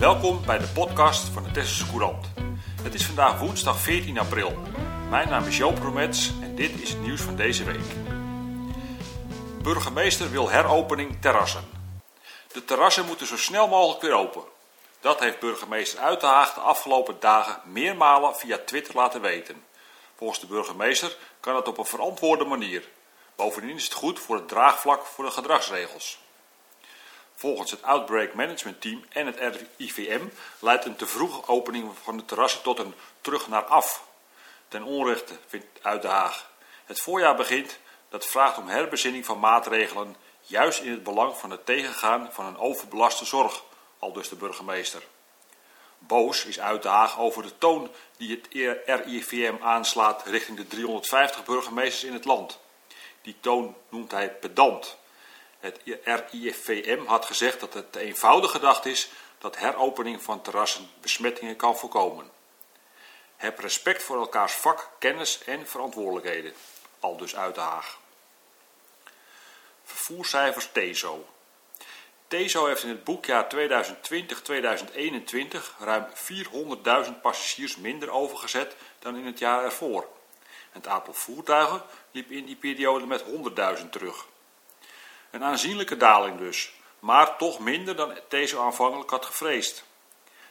Welkom bij de podcast van de Tesselse Courant. Het is vandaag woensdag 14 april. Mijn naam is Joop Romets en dit is het nieuws van deze week. Burgemeester wil heropening terrassen. De terrassen moeten zo snel mogelijk weer open. Dat heeft burgemeester Uitenhaag de afgelopen dagen meermalen via Twitter laten weten. Volgens de burgemeester kan het op een verantwoorde manier. Bovendien is het goed voor het draagvlak voor de gedragsregels. Volgens het Outbreak Management Team en het RIVM leidt een te vroege opening van de terrassen tot een terug naar af. Ten onrechte vindt Uit de Haag. Het voorjaar begint, dat vraagt om herbezinning van maatregelen, juist in het belang van het tegengaan van een overbelaste zorg, aldus de burgemeester. Boos is Uit de Haag over de toon die het RIVM aanslaat richting de 350 burgemeesters in het land. Die toon noemt hij pedant. Het RIVM had gezegd dat het te eenvoudig gedacht is dat heropening van terrassen besmettingen kan voorkomen. Heb respect voor elkaars vak, kennis en verantwoordelijkheden. Al dus uit de Haag. Vervoerscijfers TESO. TESO heeft in het boekjaar 2020-2021 ruim 400.000 passagiers minder overgezet dan in het jaar ervoor. Het aantal voertuigen liep in die periode met 100.000 terug. Een aanzienlijke daling dus, maar toch minder dan TESO aanvankelijk had gevreesd.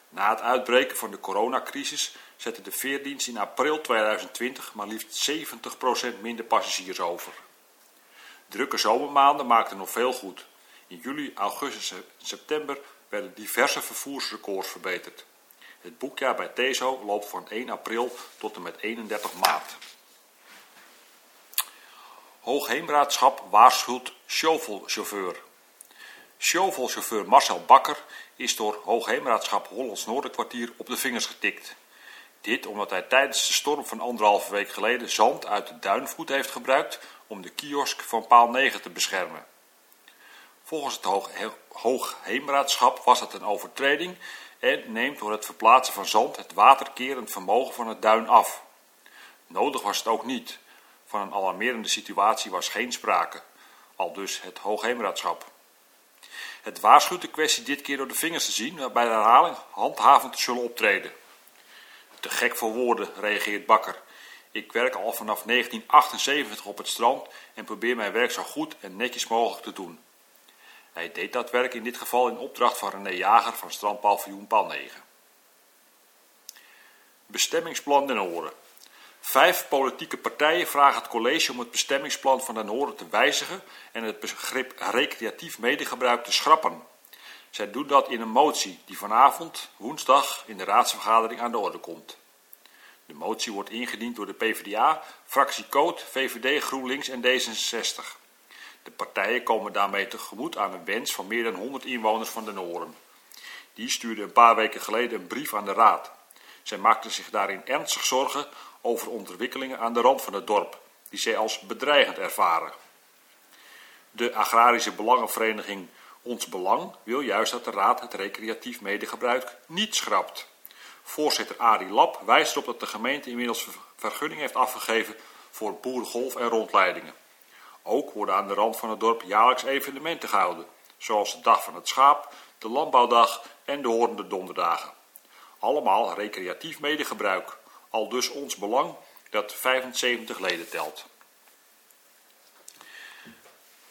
Na het uitbreken van de coronacrisis zette de veerdienst in april 2020 maar liefst 70% minder passagiers over. Drukke zomermaanden maakten nog veel goed. In juli, augustus en september werden diverse vervoersrecords verbeterd. Het boekjaar bij TESO loopt van 1 april tot en met 31 maart. Hoogheemraadschap waarschuwt shovelchauffeur. Shovelchauffeur Marcel Bakker is door Hoogheemraadschap Hollands Noorderkwartier op de vingers getikt. Dit omdat hij tijdens de storm van anderhalve week geleden zand uit de duinvoet heeft gebruikt om de kiosk van paal 9 te beschermen. Volgens het Hoogheemraadschap was dat een overtreding en neemt door het verplaatsen van zand het waterkerend vermogen van het duin af. Nodig was het ook niet. Van een alarmerende situatie was geen sprake, al dus het Hoogheemraadschap. Het waarschuwt de kwestie dit keer door de vingers te zien, waarbij de herhaling handhavend zullen optreden. Te gek voor woorden, reageert Bakker. Ik werk al vanaf 1978 op het strand en probeer mijn werk zo goed en netjes mogelijk te doen. Hij deed dat werk in dit geval in opdracht van René Jager van strandpaviljoen Paal 9. Bestemmingsplan Den Horen. Vijf politieke partijen vragen het college om het bestemmingsplan van Den Horen te wijzigen en het begrip recreatief medegebruik te schrappen. Zij doen dat in een motie die vanavond, woensdag, in de raadsvergadering aan de orde komt. De motie wordt ingediend door de PvdA, fractie Coot, VVD, GroenLinks en D66. De partijen komen daarmee tegemoet aan een wens van meer dan 100 inwoners van Den Horen. Die stuurden een paar weken geleden een brief aan de raad. Zij maakten zich daarin ernstig zorgen over ontwikkelingen aan de rand van het dorp, die zij als bedreigend ervaren. De agrarische belangenvereniging Ons Belang wil juist dat de raad het recreatief medegebruik niet schrapt. Voorzitter Arie Lap wijst erop dat de gemeente inmiddels vergunning heeft afgegeven voor boerengolf en rondleidingen. Ook worden aan de rand van het dorp jaarlijks evenementen gehouden, zoals de Dag van het Schaap, de Landbouwdag en de Horende Donderdagen. Allemaal recreatief medegebruik, al dus ons belang dat 75 leden telt.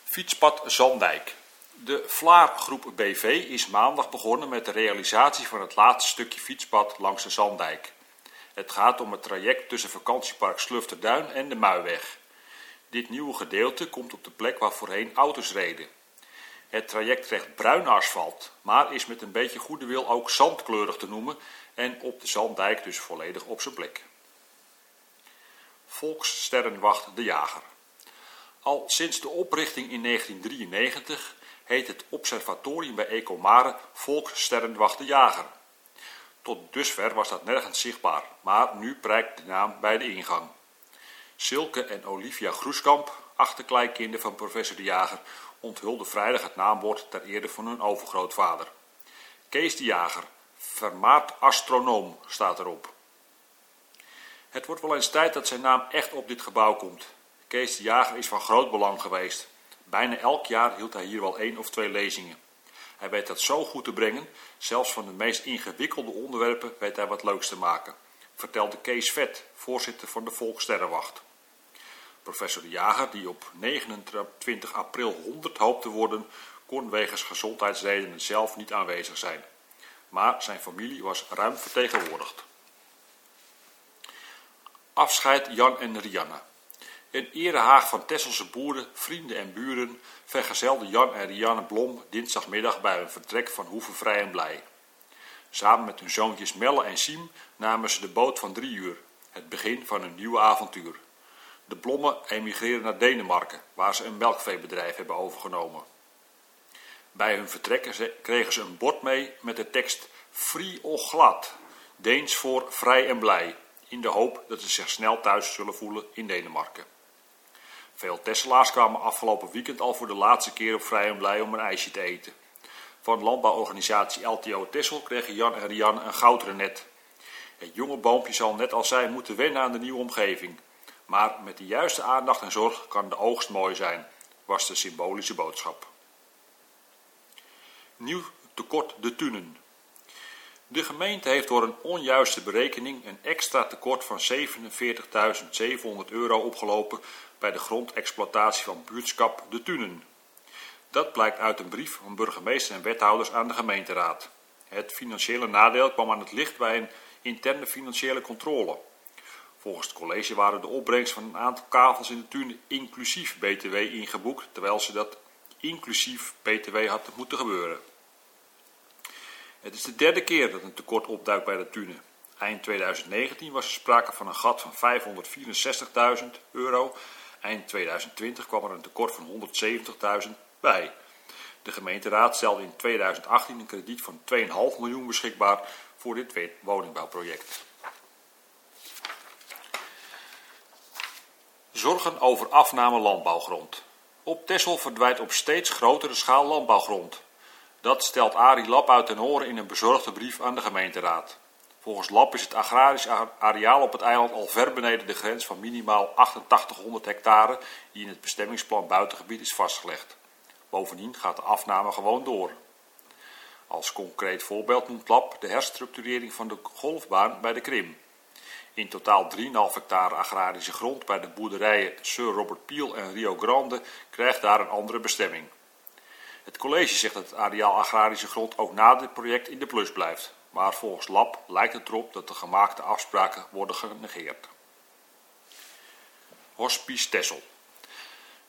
Fietspad Zandijk. De Vlaargroep BV is maandag begonnen met de realisatie van het laatste stukje fietspad langs de Zandijk. Het gaat om het traject tussen vakantiepark Slufterduin en de Muiweg. Dit nieuwe gedeelte komt op de plek waar voorheen auto's reden. Het traject krijgt bruin asfalt, maar is met een beetje goede wil ook zandkleurig te noemen en op de Zanddijk dus volledig op zijn plek. Volkssterrenwacht de Jager. Al sinds de oprichting in 1993 heet het observatorium bij Ecomare Volkssterrenwacht de Jager. Tot dusver was dat nergens zichtbaar, maar nu prijkt de naam bij de ingang. Silke en Olivia Groeskamp, achterkleinkinderen van professor de Jager, onthulden vrijdag het naamwoord ter ere van hun overgrootvader. Kees de Jager, vermaard astronoom, staat erop. Het wordt wel eens tijd dat zijn naam echt op dit gebouw komt. Kees de Jager is van groot belang geweest. Bijna elk jaar hield hij hier wel één of twee lezingen. Hij weet dat zo goed te brengen, zelfs van de meest ingewikkelde onderwerpen weet hij wat leuks te maken, vertelde Kees Vet, voorzitter van de Volkssterrenwacht. Professor de Jager, die op 29 april 100 hoopte te worden, kon wegens gezondheidsredenen zelf niet aanwezig zijn. Maar zijn familie was ruim vertegenwoordigd. Afscheid Jan en Rianne. In erehaag van Tesselse boeren, vrienden en buren vergezelden Jan en Rianne Blom dinsdagmiddag bij hun vertrek van Hoeve Vrij en Blij. Samen met hun zoontjes Melle en Siem namen ze de boot van drie uur, het begin van een nieuwe avontuur. De Blommen emigreren naar Denemarken, waar ze een melkveebedrijf hebben overgenomen. Bij hun vertrek kregen ze een bord mee met de tekst Free och glad, Deens voor vrij en blij, in de hoop dat ze zich snel thuis zullen voelen in Denemarken. Veel Tesselaars kwamen afgelopen weekend al voor de laatste keer op Vrij en Blij om een ijsje te eten. Van landbouworganisatie LTO Tessel kregen Jan en Rianne een goudrenet. Het jonge boompje zal net als zij moeten wennen aan de nieuwe omgeving. Maar met de juiste aandacht en zorg kan de oogst mooi zijn, was de symbolische boodschap. Nieuw tekort de tunen. De gemeente heeft door een onjuiste berekening een extra tekort van 47.700 euro opgelopen bij de grondexploitatie van buurtschap De Tunen. Dat blijkt uit een brief van burgemeester en wethouders aan de gemeenteraad. Het financiële nadeel kwam aan het licht bij een interne financiële controle. Volgens het college waren de opbrengst van een aantal kavels in de tunen inclusief BTW ingeboekt, terwijl ze dat inclusief BTW had moeten gebeuren. Het is de derde keer dat een tekort opduikt bij de tunen. Eind 2019 was er sprake van een gat van 564.000 euro. Eind 2020 kwam er een tekort van 170.000 bij. De gemeenteraad stelde in 2018 een krediet van 2,5 miljoen beschikbaar voor dit woningbouwproject. Zorgen over afname landbouwgrond. Op Texel verdwijnt op steeds grotere schaal landbouwgrond. Dat stelt Arie Lap uit ten horen in een bezorgde brief aan de gemeenteraad. Volgens Lap is het agrarisch areaal op het eiland al ver beneden de grens van minimaal 8800 hectare die in het bestemmingsplan buitengebied is vastgelegd. Bovendien gaat de afname gewoon door. Als concreet voorbeeld noemt Lap de herstructurering van de golfbaan bij de Krim. In totaal 3,5 hectare agrarische grond bij de boerderijen Sir Robert Peel en Rio Grande krijgt daar een andere bestemming. Het college zegt dat het areaal agrarische grond ook na dit project in de plus blijft. Maar volgens LAB lijkt het erop dat de gemaakte afspraken worden genegeerd. Hospice Tessel.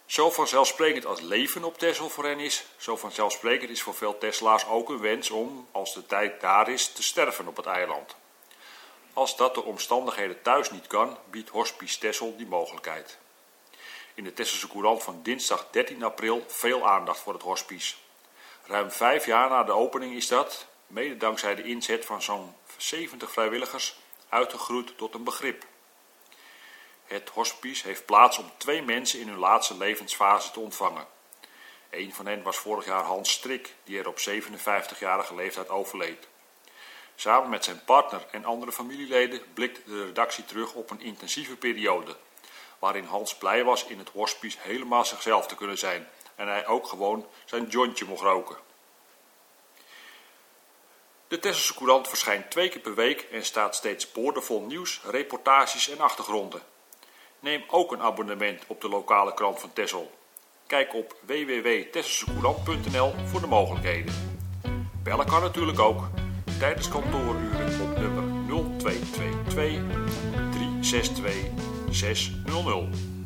Zo vanzelfsprekend als leven op Tessel voor hen is, zo vanzelfsprekend is voor veel Tesla's ook een wens om, als de tijd daar is, te sterven op het eiland. Als dat door omstandigheden thuis niet kan, biedt Hospice Tessel die mogelijkheid in de Tesselse Courant van dinsdag 13 april veel aandacht voor het hospice. Ruim vijf jaar na de opening is dat, mede dankzij de inzet van zo'n 70 vrijwilligers, uitgegroeid tot een begrip. Het hospice heeft plaats om twee mensen in hun laatste levensfase te ontvangen. Een van hen was vorig jaar Hans Strik, die er op 57-jarige leeftijd overleed. Samen met zijn partner en andere familieleden blikt de redactie terug op een intensieve periode waarin Hans blij was in het hospice helemaal zichzelf te kunnen zijn en hij ook gewoon zijn jointje mocht roken. De Tesselse Courant verschijnt twee keer per week en staat steeds boordevol nieuws, reportages en achtergronden. Neem ook een abonnement op de lokale krant van Tessel. Kijk op www.tesselsecourant.nl voor de mogelijkheden. Bellen kan natuurlijk ook tijdens kantooruren op nummer 0222 362 600.